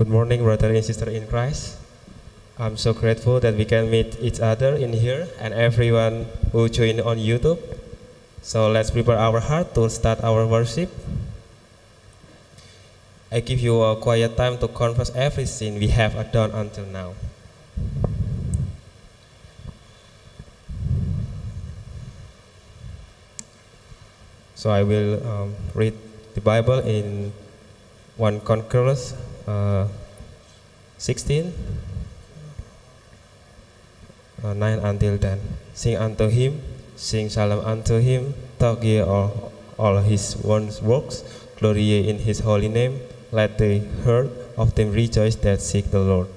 Good morning, brother and sister in Christ. I'm so grateful that we can meet each other in here and everyone who joined on YouTube. So let's prepare our heart to start our worship. I give you a quiet time to confess everything we have done until now. So I will um, read the Bible in 1 Chronicles uh, 16, uh, 9 until 10. Sing unto him, sing psalms unto him, talk ye all, all his works, glory ye in his holy name. Let the heart of them rejoice that seek the Lord.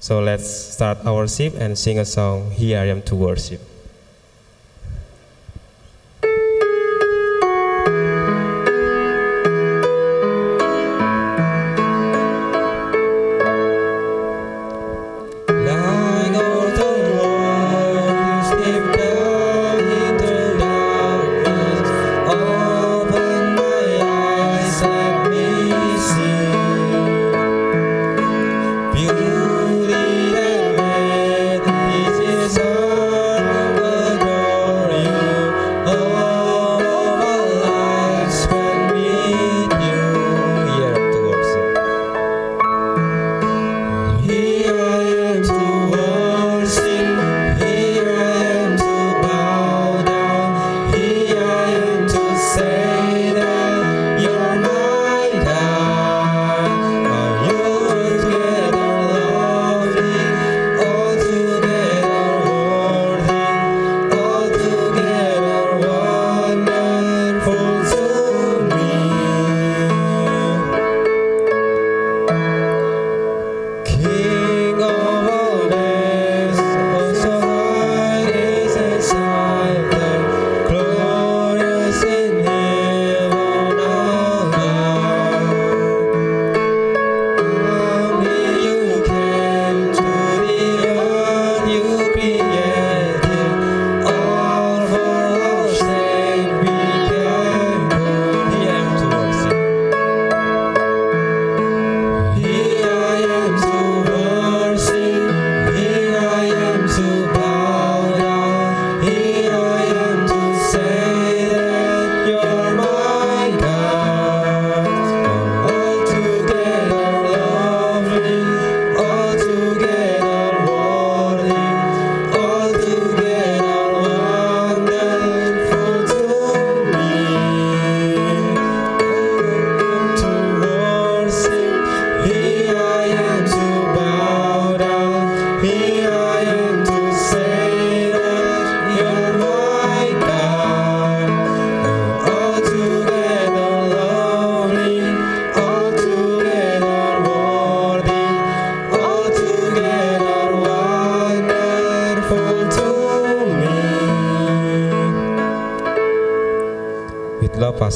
So let's start our worship and sing a song, Here I Am to Worship.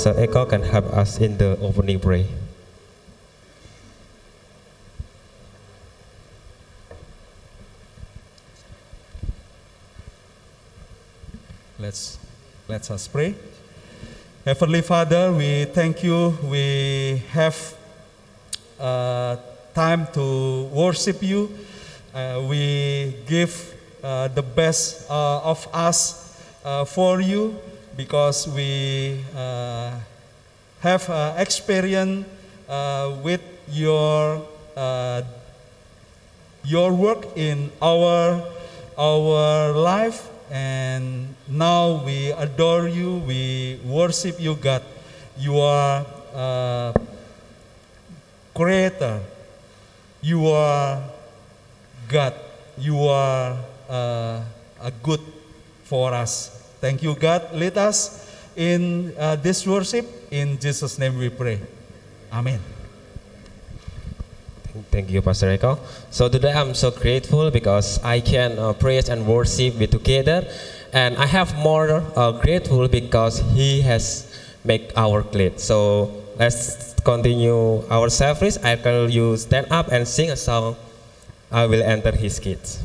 Pastor Eko can help us in the opening prayer. Let's let us pray. Heavenly Father, we thank you. We have uh, time to worship you. Uh, we give uh, the best uh, of us uh, for you because we uh, have uh, experience uh, with your uh, your work in our our life. And now we adore you. We worship you god. You are uh, creator. You are god. You are uh, a good for us thank you god lead us in uh, this worship in jesus name we pray amen Thank you, Pastor Eko. So today I'm so grateful because I can uh, praise and worship with together, and I have more uh, grateful because He has made our glad. So let's continue our service. I call you stand up and sing a song. I will enter His gates.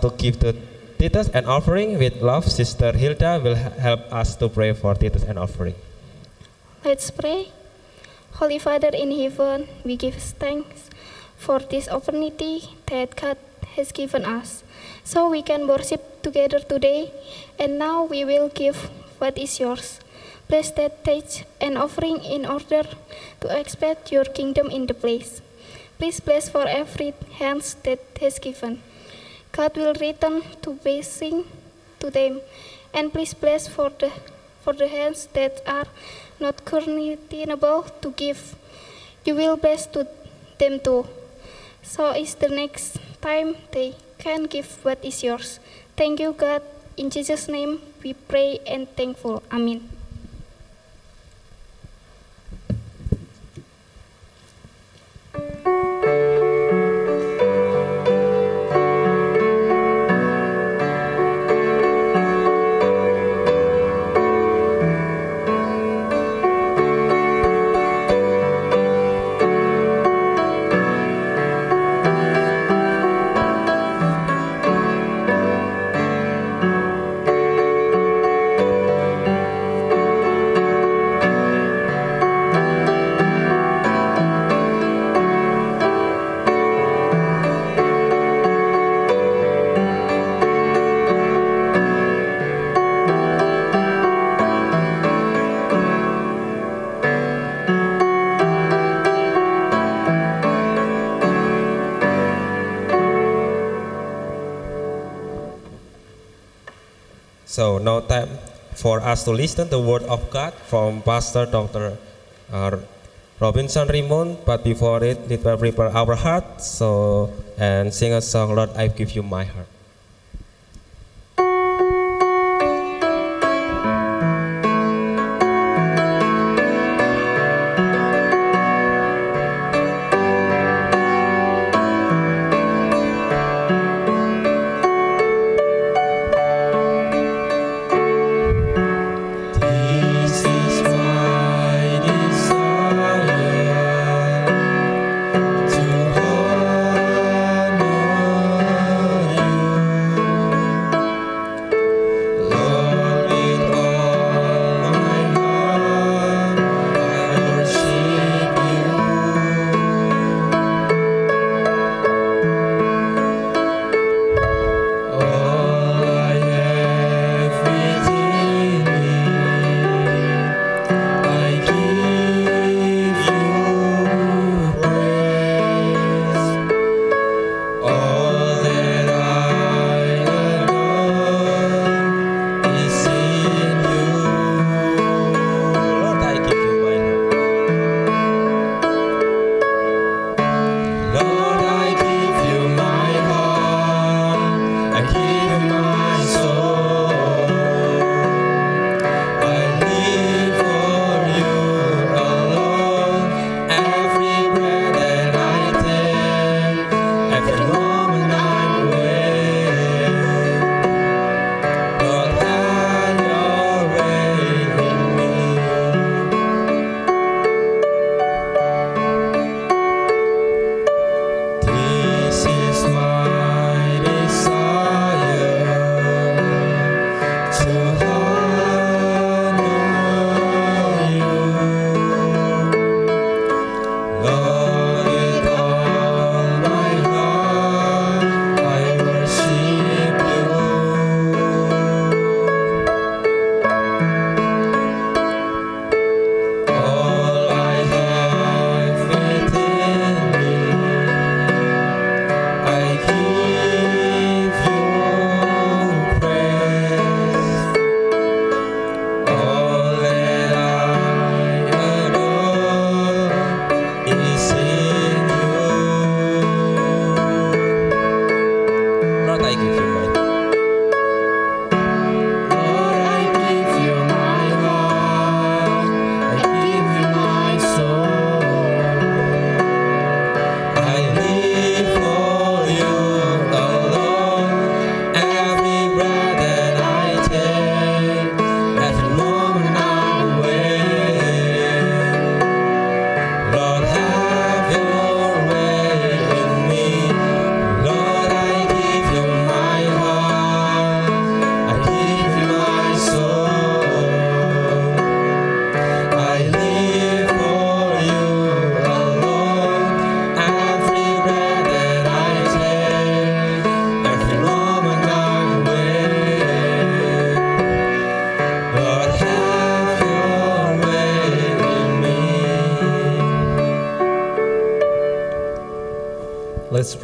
To give the tithes an offering with love. Sister Hilda will help us to pray for tithes an offering. Let's pray. Holy Father in heaven, we give thanks for this opportunity that God has given us. So we can worship together today, and now we will give what is yours. Bless that tithe and offering in order to expect your kingdom in the place. Please bless for every hands that has given. God will return to blessing to them, and please bless for the for the hands that are not currently to give. You will bless to them too. So is the next time they can give what is yours. Thank you, God. In Jesus' name we pray and thankful. Amen. So now time for us to listen the word of God from Pastor Dr. uh, Robinson Raymond. But before it, let us prepare our hearts. So and sing a song, Lord, I give you my heart.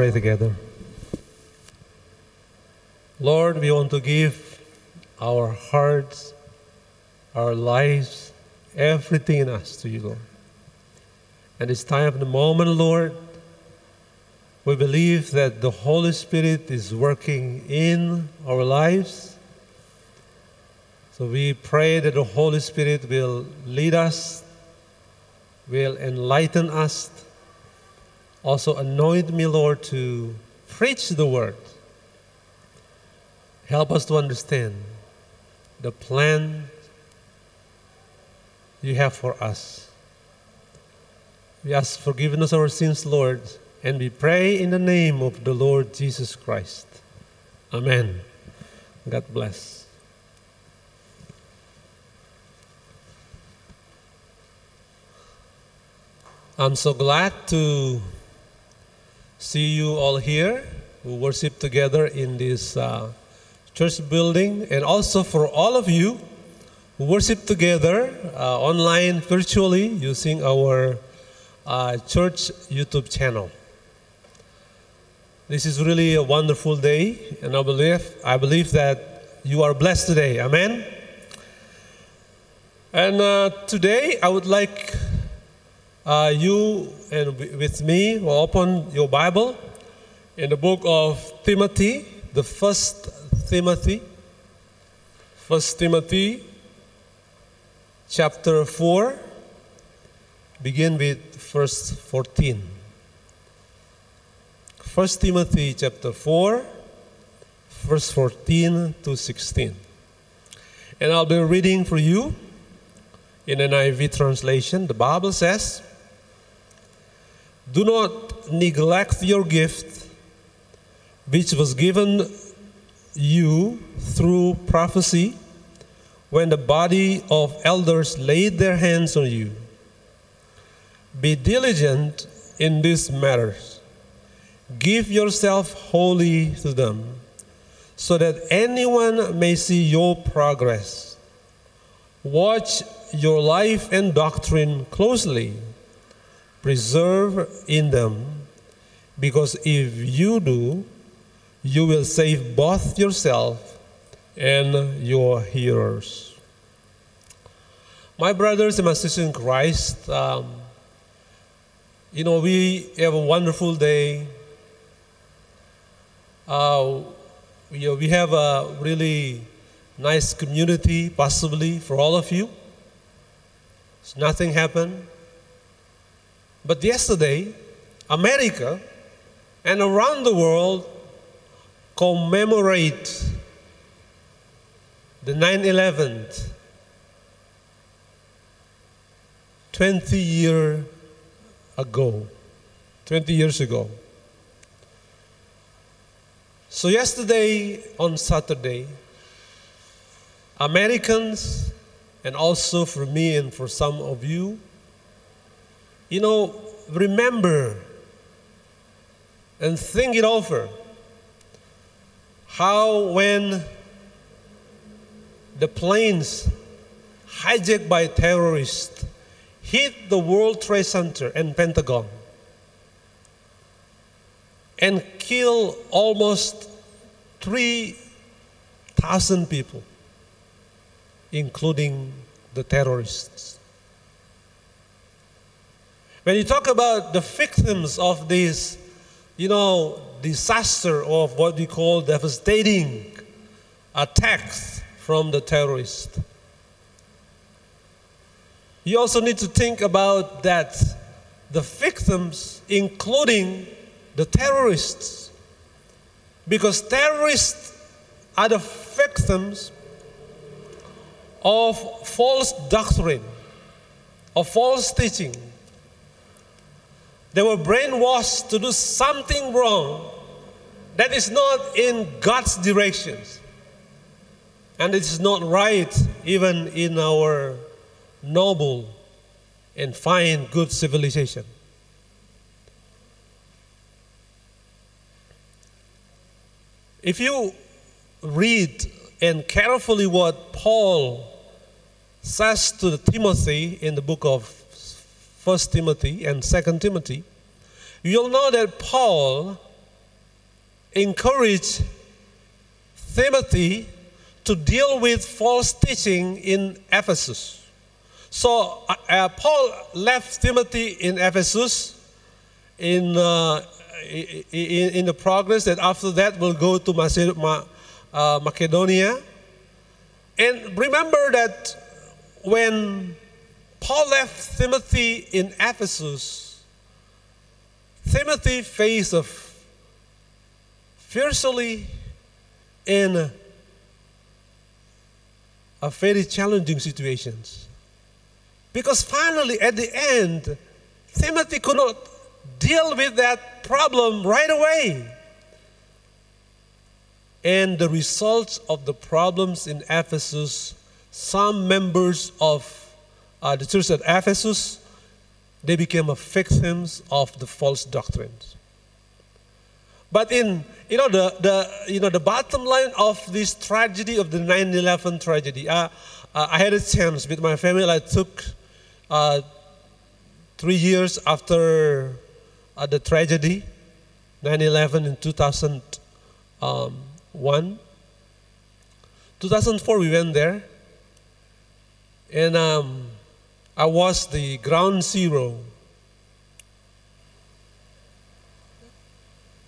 Pray together. Lord, we want to give our hearts, our lives, everything in us to you, Lord. And it's time of the moment, Lord, we believe that the Holy Spirit is working in our lives. So we pray that the Holy Spirit will lead us, will enlighten us, also anoint me, Lord, to preach the word. Help us to understand the plan you have for us. We ask forgiveness of our sins, Lord, and we pray in the name of the Lord Jesus Christ. Amen. God bless. I'm so glad to see you all here who worship together in this uh, church building, and also for all of you who worship together uh, online virtually using our uh, church YouTube channel. This is really a wonderful day, and I believe I believe that you are blessed today. Amen. And uh, today I would like uh, you and with me will open your Bible in the book of Timothy, the first Timothy, First Timothy, chapter four. Begin with verse fourteen. First Timothy chapter four, verse fourteen to sixteen, and I'll be reading for you in NIV translation. The Bible says. Do not neglect your gift, which was given you through prophecy when the body of elders laid their hands on you. Be diligent in these matters. Give yourself wholly to them, so that anyone may see your progress. Watch your life and doctrine closely preserve in them, because if you do, you will save both yourself and your hearers. My brothers and my sisters in Christ, um, you know, we have a wonderful day. Uh, we, we have a really nice community, possibly for all of you. Nothing happened. But yesterday, America and around the world commemorate the 9 11 20 years ago 20 years ago. So yesterday on saturday americans and also for me and for some of you you know, remember and think it over how when the planes hijacked by terrorists hit the World Trade Center and Pentagon and kill almost 3,000 people, including the terrorists. When you talk about the victims of this, you know, disaster of what we call devastating attacks from the terrorists, you also need to think about that the victims, including the terrorists, because terrorists are the victims of false doctrine, of false teaching. They were brainwashed to do something wrong that is not in God's directions. And it is not right even in our noble and fine, good civilization. If you read and carefully what Paul says to Timothy in the book of First Timothy and Second Timothy, you'll know that Paul encouraged Timothy to deal with false teaching in Ephesus. So uh, uh, Paul left Timothy in Ephesus in, uh, in, in, the progress that after that will go to uh, Macedonia. And remember that when Paul left Timothy in Ephesus, Timothy faced a fiercely in a very challenging situations. Because finally, at the end, Timothy could not deal with that problem right away. And the results of the problems in Ephesus, some members of uh, the church at Ephesus, they became victims of the false doctrines. But in you know the, the you know the bottom line of this tragedy of the 9/11 tragedy, uh, uh, I had a chance with my family. I took uh, three years after uh, the tragedy, 9/11 in 2001. 2004 we went there, and um, I was the ground zero.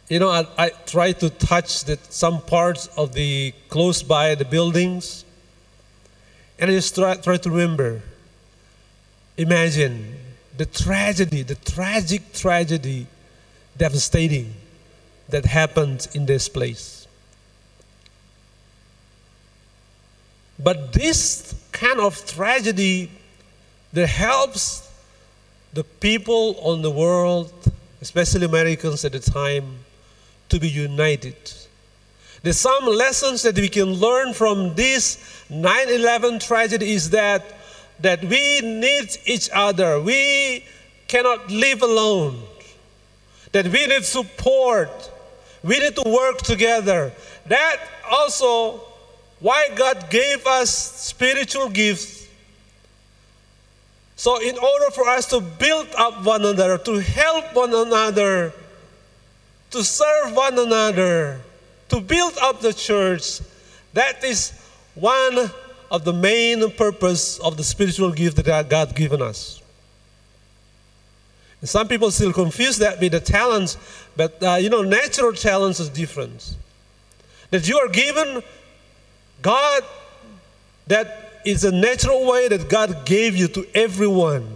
You know, I, I tried to touch the, some parts of the close by the buildings, and I just try, try to remember. Imagine the tragedy, the tragic tragedy, devastating that happened in this place. But this kind of tragedy that helps the people on the world, especially Americans at the time, to be united. There's some lessons that we can learn from this 9 11 tragedy is that, that we need each other. We cannot live alone. That we need support. We need to work together. That also why God gave us spiritual gifts so, in order for us to build up one another, to help one another, to serve one another, to build up the church, that is one of the main purpose of the spiritual gift that God given us. And some people still confuse that with the talents, but uh, you know, natural talents is different. That you are given God that it's a natural way that God gave you to everyone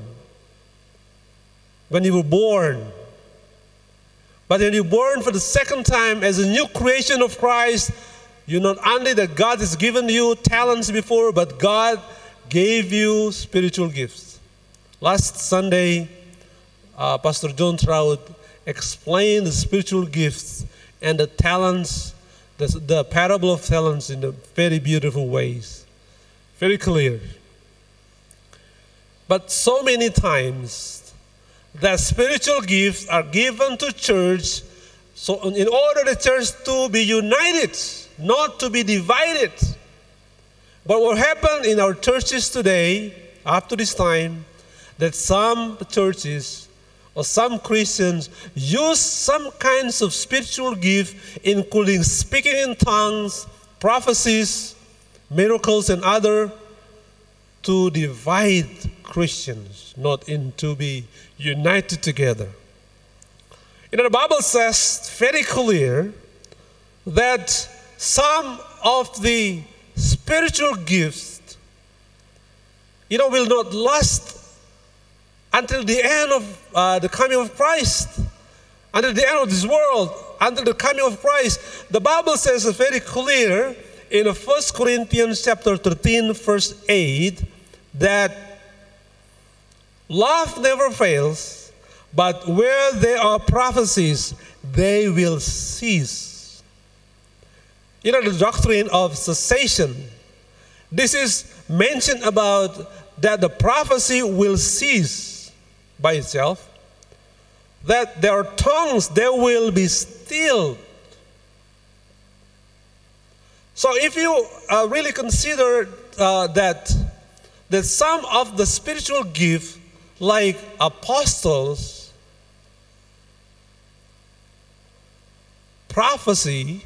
when you were born. But when you're born for the second time as a new creation of Christ, you not only that God has given you talents before, but God gave you spiritual gifts. Last Sunday, uh, Pastor John Trout explained the spiritual gifts and the talents, the, the parable of talents in a very beautiful ways. Very clear. But so many times, that spiritual gifts are given to church so in order the church to be united, not to be divided. But what happened in our churches today, up to this time, that some churches or some Christians use some kinds of spiritual gift, including speaking in tongues, prophecies, miracles and other to divide Christians, not in to be united together. You know, the Bible says very clear that some of the spiritual gifts, you know, will not last until the end of uh, the coming of Christ, until the end of this world, until the coming of Christ. The Bible says very clear in 1 Corinthians chapter 13, verse 8, that love never fails, but where there are prophecies, they will cease. You know, the doctrine of cessation. This is mentioned about that the prophecy will cease by itself, that their tongues they will be stilled so if you uh, really consider uh, that, that some of the spiritual gifts, like apostles, prophecy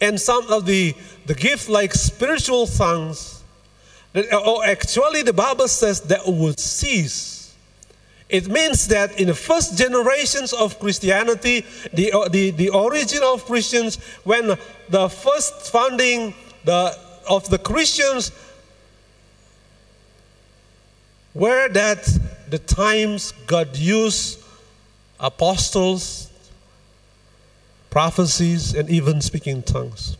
and some of the, the gift like spiritual tongues, that, oh, actually the Bible says that would cease. It means that in the first generations of Christianity, the, uh, the, the origin of Christians, when the first founding the, of the Christians were that the times God used apostles, prophecies, and even speaking tongues.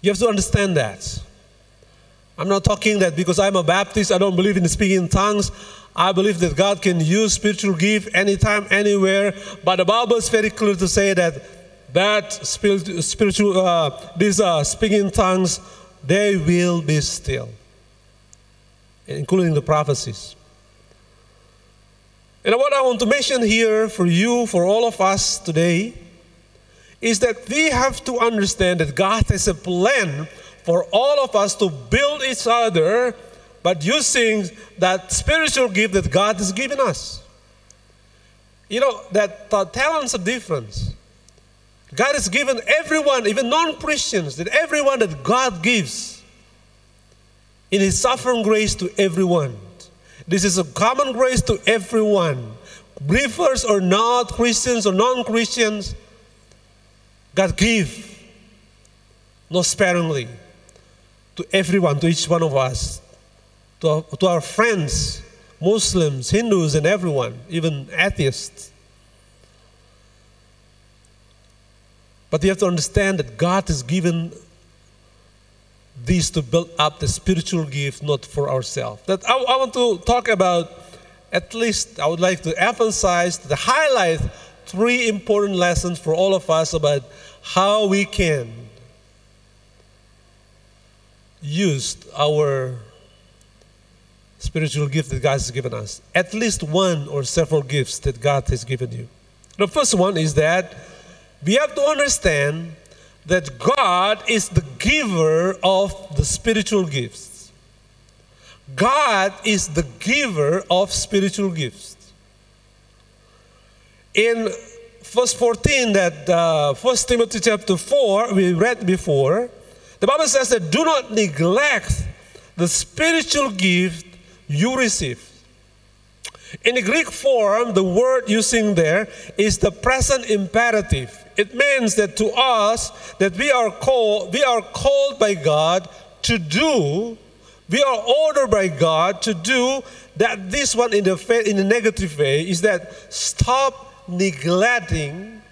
You have to understand that. I'm not talking that because I'm a Baptist, I don't believe in speaking tongues. I believe that God can use spiritual gift anytime, anywhere. But the Bible is very clear to say that that spiritual, uh, these uh, speaking tongues, they will be still, including the prophecies. And what I want to mention here for you, for all of us today, is that we have to understand that God has a plan for all of us to build each other, but using that spiritual gift that God has given us. You know, that talents are different. God has given everyone, even non Christians, that everyone that God gives in His sovereign grace to everyone. This is a common grace to everyone. Believers or not, Christians or non Christians, God give not sparingly to everyone, to each one of us, to our, to our friends, Muslims, Hindus, and everyone, even atheists. But you have to understand that God has given these to build up the spiritual gift, not for ourselves. That I, I want to talk about, at least I would like to emphasize, to highlight three important lessons for all of us about how we can use our spiritual gift that God has given us. At least one or several gifts that God has given you. The first one is that we have to understand that God is the giver of the spiritual gifts. God is the giver of spiritual gifts. In verse 14, that uh, 1 Timothy chapter 4, we read before, the Bible says that do not neglect the spiritual gift you receive. In the Greek form, the word using there is the present imperative. It means that to us that we are called we are called by God to do we are ordered by God to do that this one in the in the negative way is that stop neglecting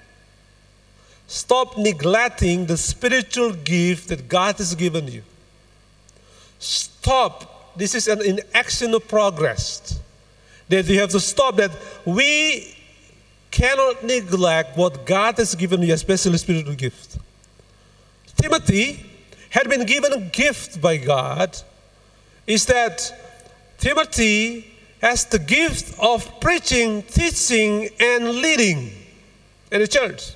stop neglecting the spiritual gift that God has given you. Stop. This is an inaction of progress. That you have to stop that we cannot neglect what God has given you, especially spiritual gift. Timothy had been given a gift by God, is that Timothy has the gift of preaching, teaching, and leading in the church.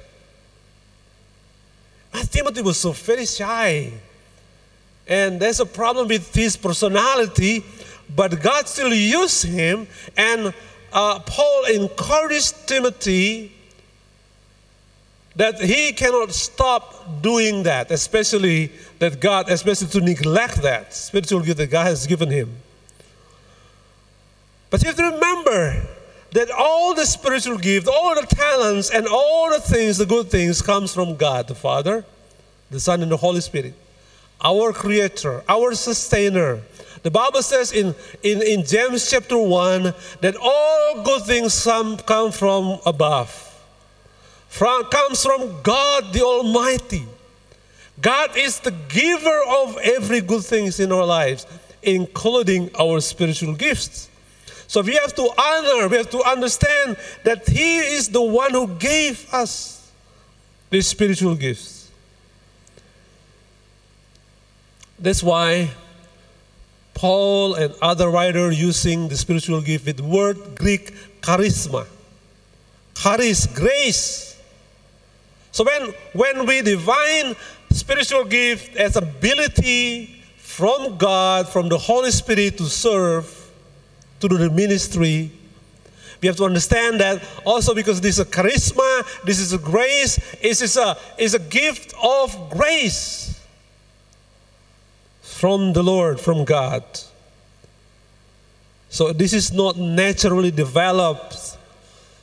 But Timothy was so very shy. And there's a problem with his personality, but God still used him and uh, Paul encouraged Timothy that he cannot stop doing that, especially that God, especially to neglect that spiritual gift that God has given him. But you have to remember that all the spiritual gifts, all the talents, and all the things, the good things, comes from God, the Father, the Son, and the Holy Spirit, our Creator, our Sustainer, the Bible says in, in, in James chapter 1 that all good things come, come from above, from, comes from God the Almighty. God is the giver of every good things in our lives, including our spiritual gifts. So we have to honor, we have to understand that He is the one who gave us these spiritual gifts. That's why Paul and other writers using the spiritual gift with the word Greek charisma. Charis, grace. So when, when we divine spiritual gift as ability from God, from the Holy Spirit to serve, to do the ministry, We have to understand that also because this is a charisma, this is a grace, it is a, is a gift of grace from the Lord, from God. So this is not naturally developed.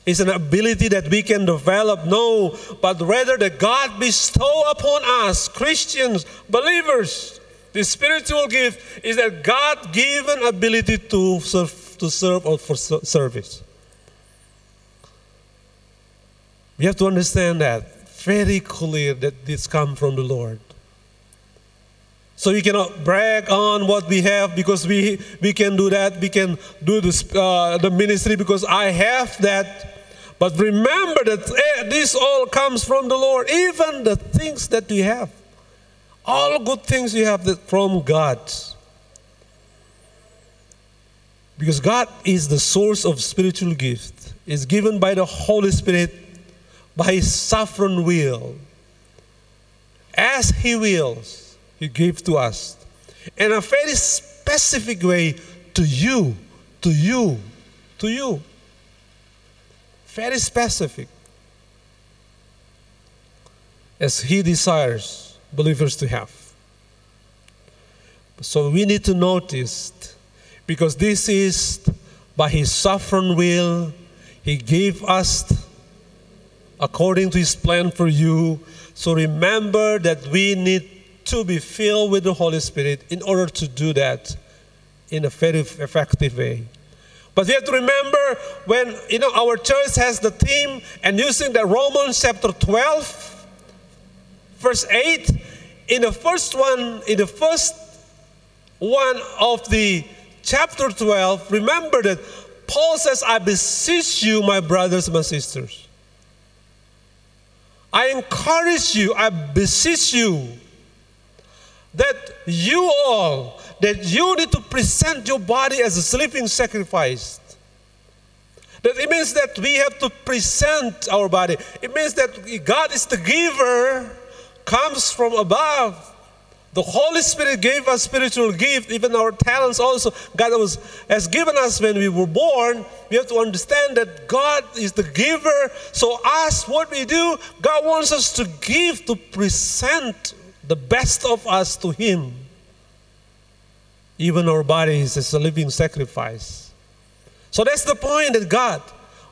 It's an ability that we can develop, no, but rather that God bestow upon us, Christians, believers. The spiritual gift is that God given ability to serve, to serve or for service. We have to understand that very clear that this comes from the Lord. So we cannot brag on what we have because we, we can do that. We can do this, uh, the ministry because I have that. But remember that eh, this all comes from the Lord. Even the things that we have, all good things you have that from God. Because God is the source of spiritual gift. Is given by the Holy Spirit by his sovereign will. As he wills, he gave to us. In a very specific way to you, to you, to you. Very specific. As he desires believers to have. So we need to notice because this is by his sovereign will, he gave us according to His plan for you. So remember that we need to be filled with the Holy Spirit in order to do that in a very effective way. But we have to remember when you know our church has the theme and using the Romans chapter 12, verse 8, in the first one, in the first one of the chapter 12, remember that Paul says, I beseech you, my brothers my sisters. I encourage you, I beseech you that you all, that you need to present your body as a living sacrifice. That it means that we have to present our body. It means that God is the giver, comes from above. The Holy Spirit gave us spiritual gift, even our talents also. God was, has given us when we were born. We have to understand that God is the giver. So, us, what we do, God wants us to give, to present the best of us to Him. Even our bodies as a living sacrifice. So, that's the point that God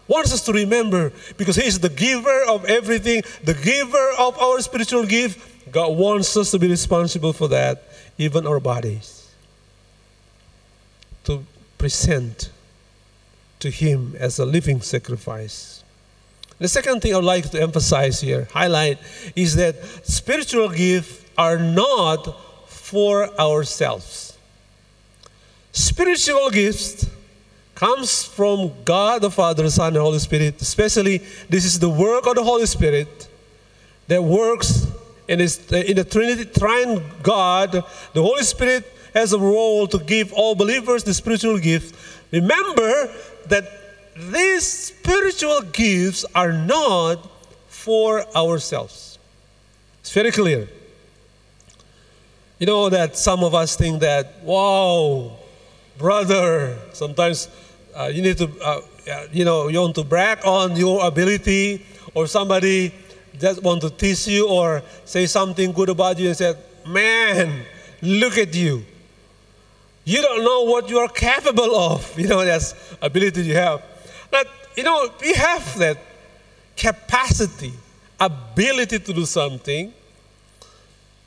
wants us to remember because He is the giver of everything, the giver of our spiritual gift God wants us to be responsible for that, even our bodies, to present to Him as a living sacrifice. The second thing I'd like to emphasize here, highlight, is that spiritual gifts are not for ourselves. Spiritual gifts comes from God the Father, Son, and Holy Spirit. Especially, this is the work of the Holy Spirit that works in, his, in the Trinity, Triune God, the Holy Spirit has a role to give all believers the spiritual gift. Remember that these spiritual gifts are not for ourselves. It's very clear. You know that some of us think that, wow, brother, sometimes uh, you need to, uh, you know, you want to brag on your ability, or somebody just want to tease you or say something good about you and say, Man, look at you. You don't know what you are capable of. You know, that's ability you have. But, you know, we have that capacity, ability to do something,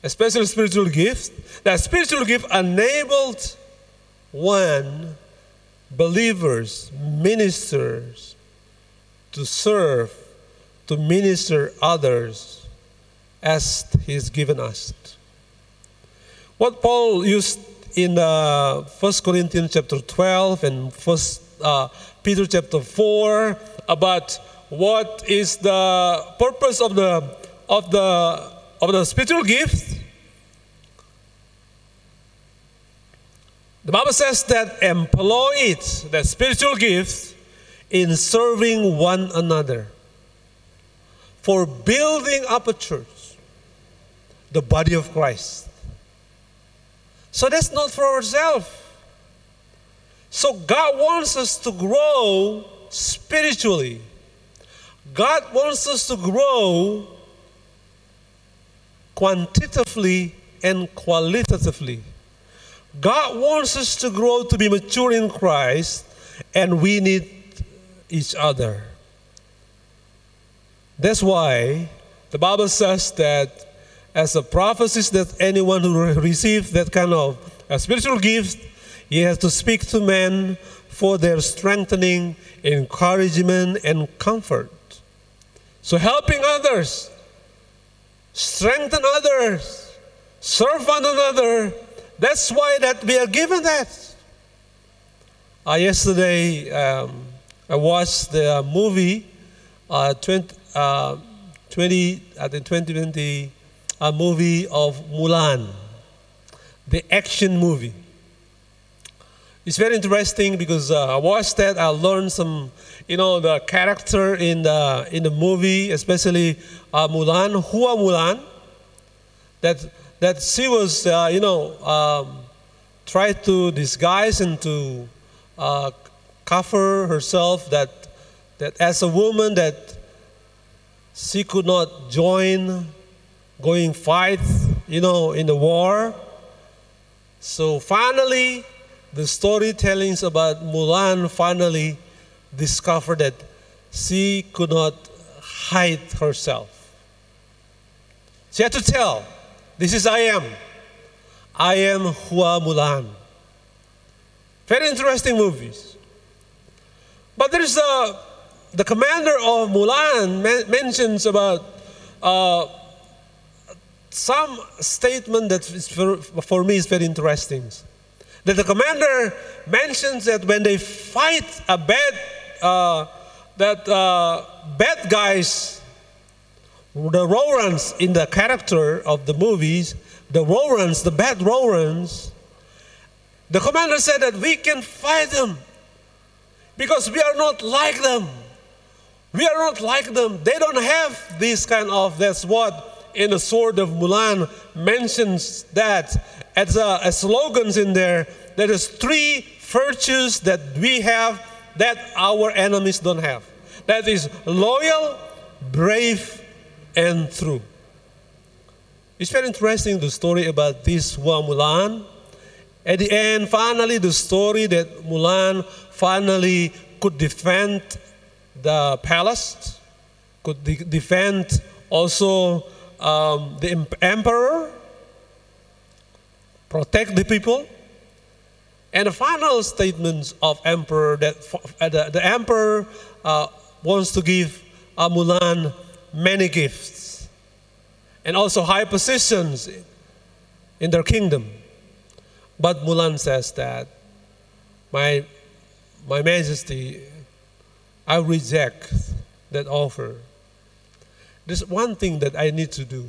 especially spiritual gifts. That spiritual gift enabled one believers, ministers to serve to minister others as he's given us. What Paul used in uh, 1 Corinthians chapter 12 and First uh, Peter chapter 4 about what is the purpose of the of the of the spiritual gifts, The Bible says that employ it, the spiritual gifts, in serving one another for building up a church, the body of Christ. So that's not for ourselves. So God wants us to grow spiritually. God wants us to grow quantitatively and qualitatively. God wants us to grow to be mature in Christ, and we need each other. That's why the Bible says that as a prophecies that anyone who receives that kind of a spiritual gift, he has to speak to men for their strengthening, encouragement, and comfort. So helping others, strengthen others, serve one another. That's why that we are given that. Uh, yesterday, um, I watched the movie uh, 20, uh, 20, I think 2020, a movie of Mulan, the action movie. It's very interesting because uh, I watched that. I learned some, you know, the character in the in the movie, especially uh, Mulan, Hua Mulan. That that she was, uh, you know, um, tried to disguise and to uh, cover herself that that as a woman that she could not join going fight, you know, in the war. So finally, the storytellings about Mulan finally discovered that she could not hide herself. She had to tell, this is I am. I am Hua Mulan. Very interesting movies. But there's a, the commander of Mulan men- mentions about uh, some statement that for, for me is very interesting. That the commander mentions that when they fight a bad, uh, that uh, bad guys, the Rourans in the character of the movies, the Rourans, the bad Rourans, the commander said that we can fight them because we are not like them. We are not like them. They don't have this kind of, that's what in the sword of Mulan mentions that as, a, as slogans in there. There is three virtues that we have that our enemies don't have. That is loyal, brave, and true. It's very interesting the story about this Hua Mulan. At the end, finally, the story that Mulan finally could defend the palace, could de- defend also um, the emperor, protect the people. And the final statements of emperor that uh, the, the emperor uh, wants to give uh, Mulan many gifts and also high positions in their kingdom. But Mulan says that my, my majesty, I reject that offer. There's one thing that I need to do.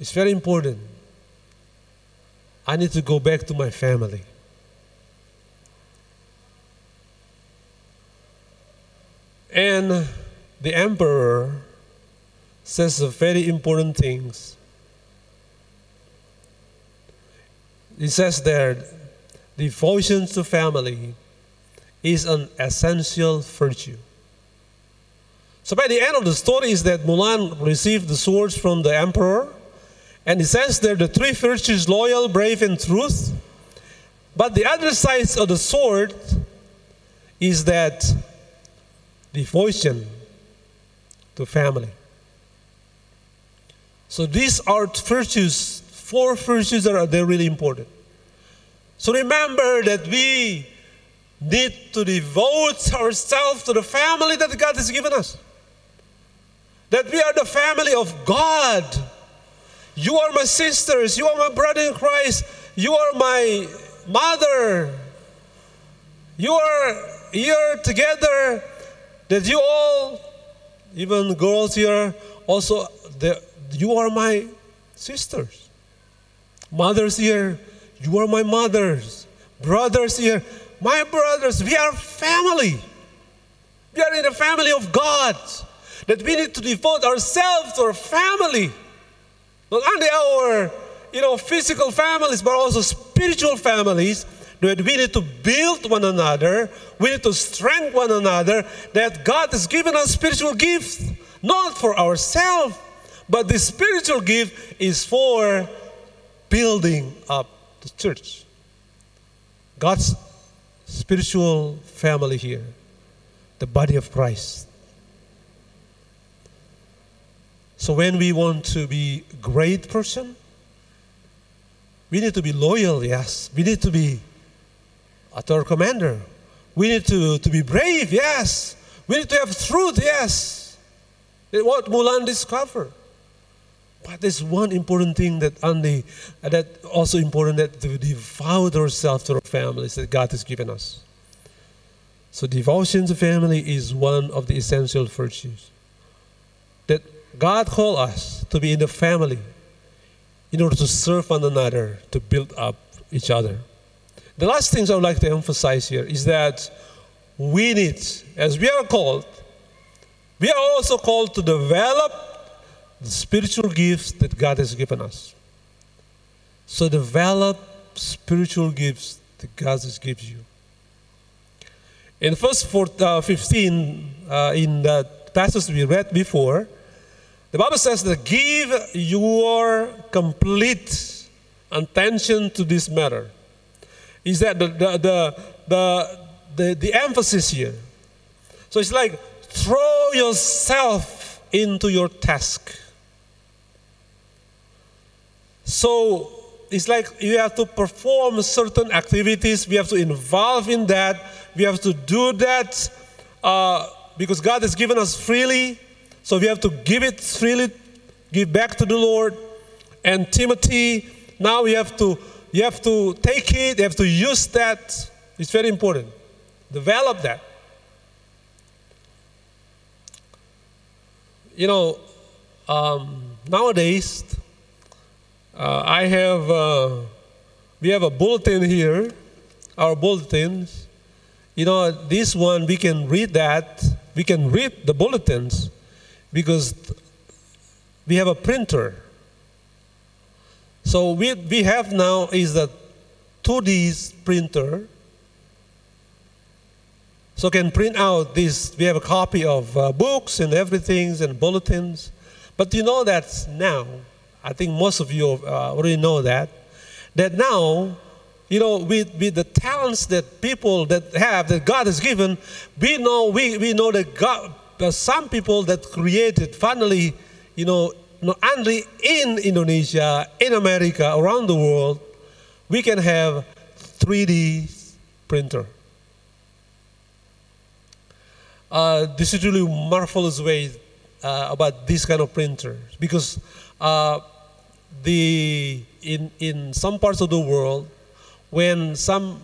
It's very important. I need to go back to my family. And the emperor says very important things. He says there, devotion to family is an essential virtue. So by the end of the story is that Mulan received the swords from the emperor. And it says there the three virtues loyal, brave, and truth. But the other side of the sword is that devotion to family. So these are virtues, four virtues that are they're really important. So remember that we need to devote ourselves to the family that God has given us. That we are the family of God. You are my sisters. You are my brother in Christ. You are my mother. You are here together. That you all, even girls here, also, the, you are my sisters. Mothers here, you are my mothers. Brothers here, my brothers. We are family. We are in the family of God. That we need to devote ourselves to our family. Not only our, you know, physical families, but also spiritual families that we need to build one another, we need to strengthen one another, that God has given us spiritual gifts, not for ourselves, but the spiritual gift is for building up the church. God's spiritual family here, the body of Christ. So when we want to be great person, we need to be loyal, yes. We need to be a third commander. We need to, to be brave, yes. We need to have truth, yes. What Mulan discovered. But there's one important thing that only that also important that to devote ourselves to our families that God has given us. So devotion to family is one of the essential virtues. That God called us to be in the family in order to serve one another, to build up each other. The last things I would like to emphasize here is that we need, as we are called, we are also called to develop the spiritual gifts that God has given us. So develop spiritual gifts that God has given you. In verse 4, uh, 15, uh, in the passage we read before, the Bible says that give your complete attention to this matter. Is that the, the, the, the, the, the emphasis here? So it's like throw yourself into your task. So it's like you have to perform certain activities. We have to involve in that. We have to do that uh, because God has given us freely. So we have to give it freely, give back to the Lord. And Timothy, now you have to you have to take it. You have to use that. It's very important. Develop that. You know, um, nowadays uh, I have, uh, we have a bulletin here, our bulletins. You know, this one, we can read that, we can read the bulletins because we have a printer. So we, we have now is a 2D printer. So can print out this, we have a copy of uh, books and everything and bulletins. But you know that now, I think most of you uh, already know that. That now, you know, with, with the talents that people that have, that God has given, we know, we, we know that God, there's some people that created finally, you know, not only in Indonesia, in America, around the world, we can have 3D printer. Uh, this is really marvelous way uh, about this kind of printer because uh, the in in some parts of the world, when some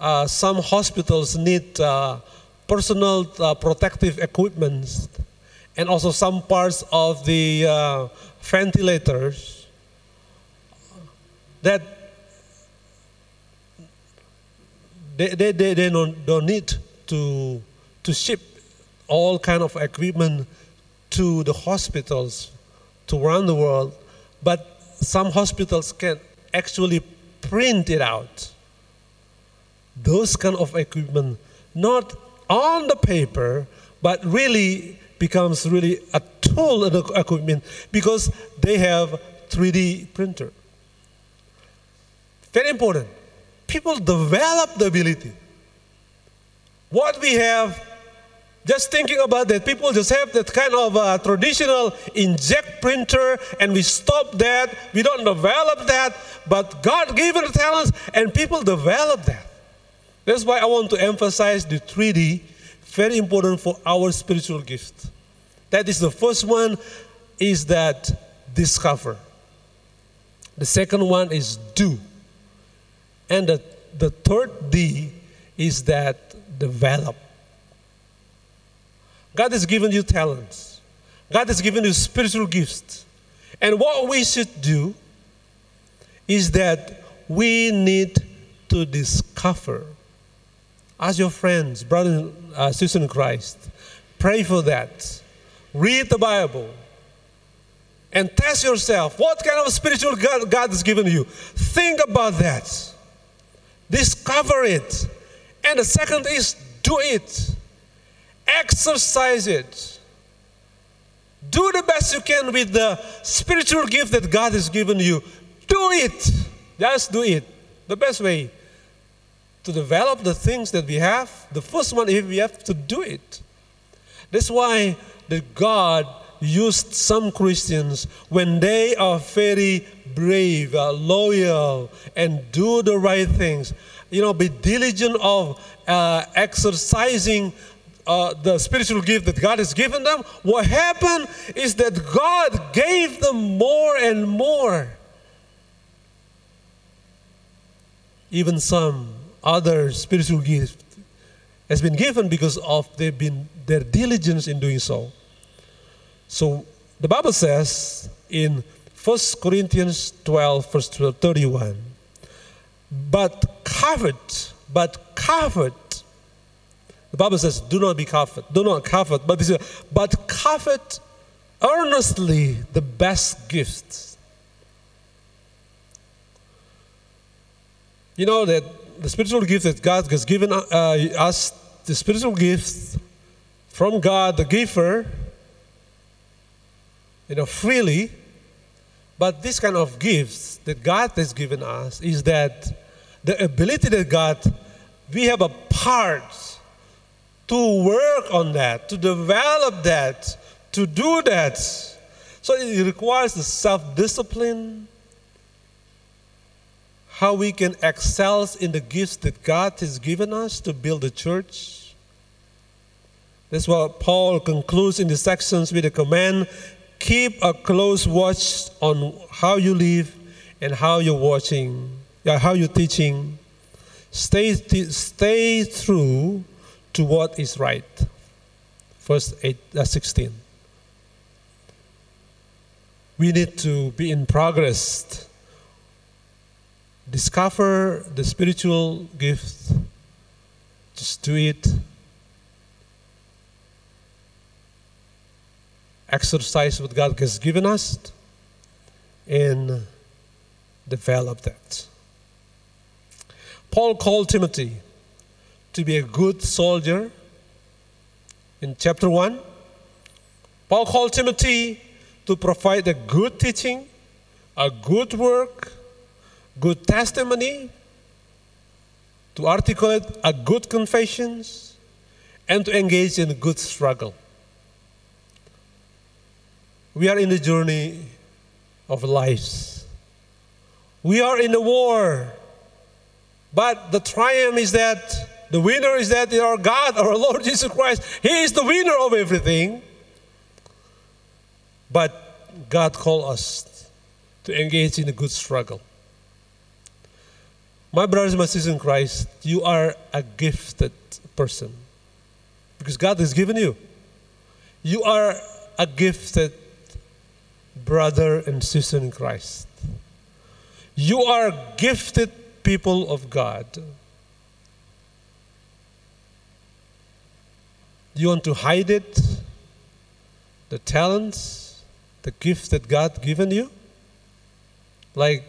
uh, some hospitals need uh, personal uh, protective equipment, and also some parts of the uh, ventilators, that they, they, they, they don't, don't need to, to ship all kind of equipment to the hospitals to around the world, but some hospitals can actually print it out. Those kind of equipment, not on the paper, but really becomes really a tool and equipment because they have 3D printer. Very important. People develop the ability. What we have just thinking about that, people just have that kind of uh, traditional inkjet printer, and we stop that. We don't develop that, but God gave us talents, and people develop that. That's why I want to emphasize the 3D, very important for our spiritual gift. That is the first one, is that discover. The second one is do. And the, the third D is that develop. God has given you talents. God has given you spiritual gifts. And what we should do is that we need to discover. As your friends, brothers and uh, sisters in Christ, pray for that. Read the Bible. And test yourself. What kind of spiritual God, God has given you? Think about that. Discover it. And the second is do it. Exercise it. Do the best you can with the spiritual gift that God has given you. Do it. Just do it. The best way to develop the things that we have, the first one is we have to do it. That's why the God used some Christians when they are very brave, uh, loyal, and do the right things. You know, be diligent of uh, exercising uh, the spiritual gift that God has given them. What happened is that God gave them more and more. Even some other spiritual gift has been given because of they've been their diligence in doing so. So the Bible says in 1 Corinthians 12, verse 31, but covet, but covet. The Bible says, do not be covet, do not covet, but, this, but covet earnestly the best gifts. You know that the spiritual gift that God has given uh, us, the spiritual gift from God, the giver, you know, freely. But this kind of gifts that God has given us is that the ability that God, we have a part to work on that, to develop that, to do that. So it requires the self discipline, how we can excel in the gifts that God has given us to build the church. That's what Paul concludes in the sections with a command keep a close watch on how you live and how you're watching, how you're teaching. Stay, stay true to what is right. Verse 8, uh, 16. We need to be in progress. Discover the spiritual gift. Just do it exercise what God has given us and develop that. Paul called Timothy to be a good soldier in chapter 1. Paul called Timothy to provide a good teaching, a good work, good testimony, to articulate a good confessions, and to engage in a good struggle. We are in the journey of lives. We are in a war. But the triumph is that the winner is that our God, our Lord Jesus Christ, He is the winner of everything. But God called us to engage in a good struggle. My brothers and my sisters in Christ, you are a gifted person because God has given you. You are a gifted brother and sister in Christ. You are gifted people of God. You want to hide it? The talents, the gifts that God has given you? Like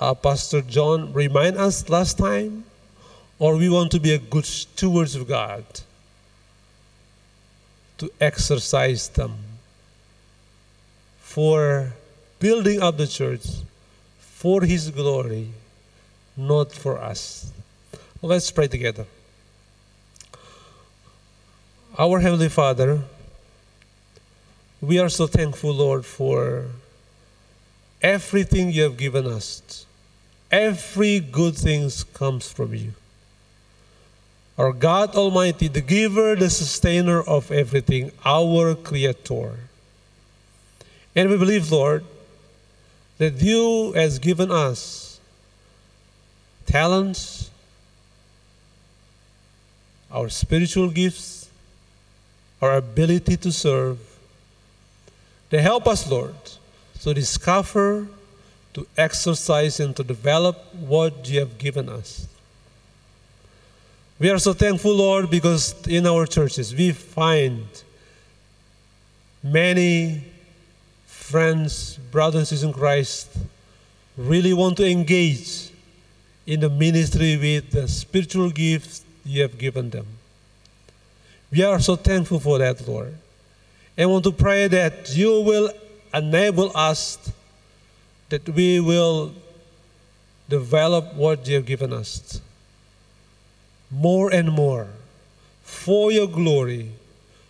uh, Pastor John remind us last time? Or we want to be a good stewards of God to exercise them for building up the church for His glory, not for us. Let's pray together. Our Heavenly Father, we are so thankful, Lord, for everything you have given us. Every good thing comes from you. Our God Almighty, the giver, the sustainer of everything, our Creator. And we believe, Lord, that you has given us talents, our spiritual gifts, our ability to serve. They help us, Lord, to discover, to exercise, and to develop what you have given us. We are so thankful, Lord, because in our churches we find many friends, brothers sisters in Christ, really want to engage in the ministry with the spiritual gifts you have given them. We are so thankful for that, Lord. And want to pray that you will enable us that we will develop what you have given us more and more for your glory,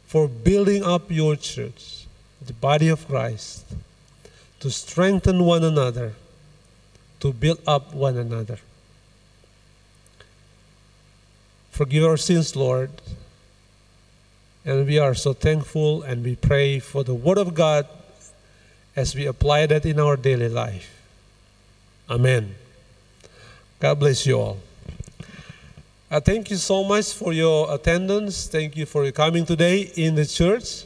for building up your church, the body of Christ, to strengthen one another, to build up one another. Forgive our sins, Lord. And we are so thankful and we pray for the Word of God as we apply that in our daily life. Amen. God bless you all. I thank you so much for your attendance. Thank you for coming today in the church.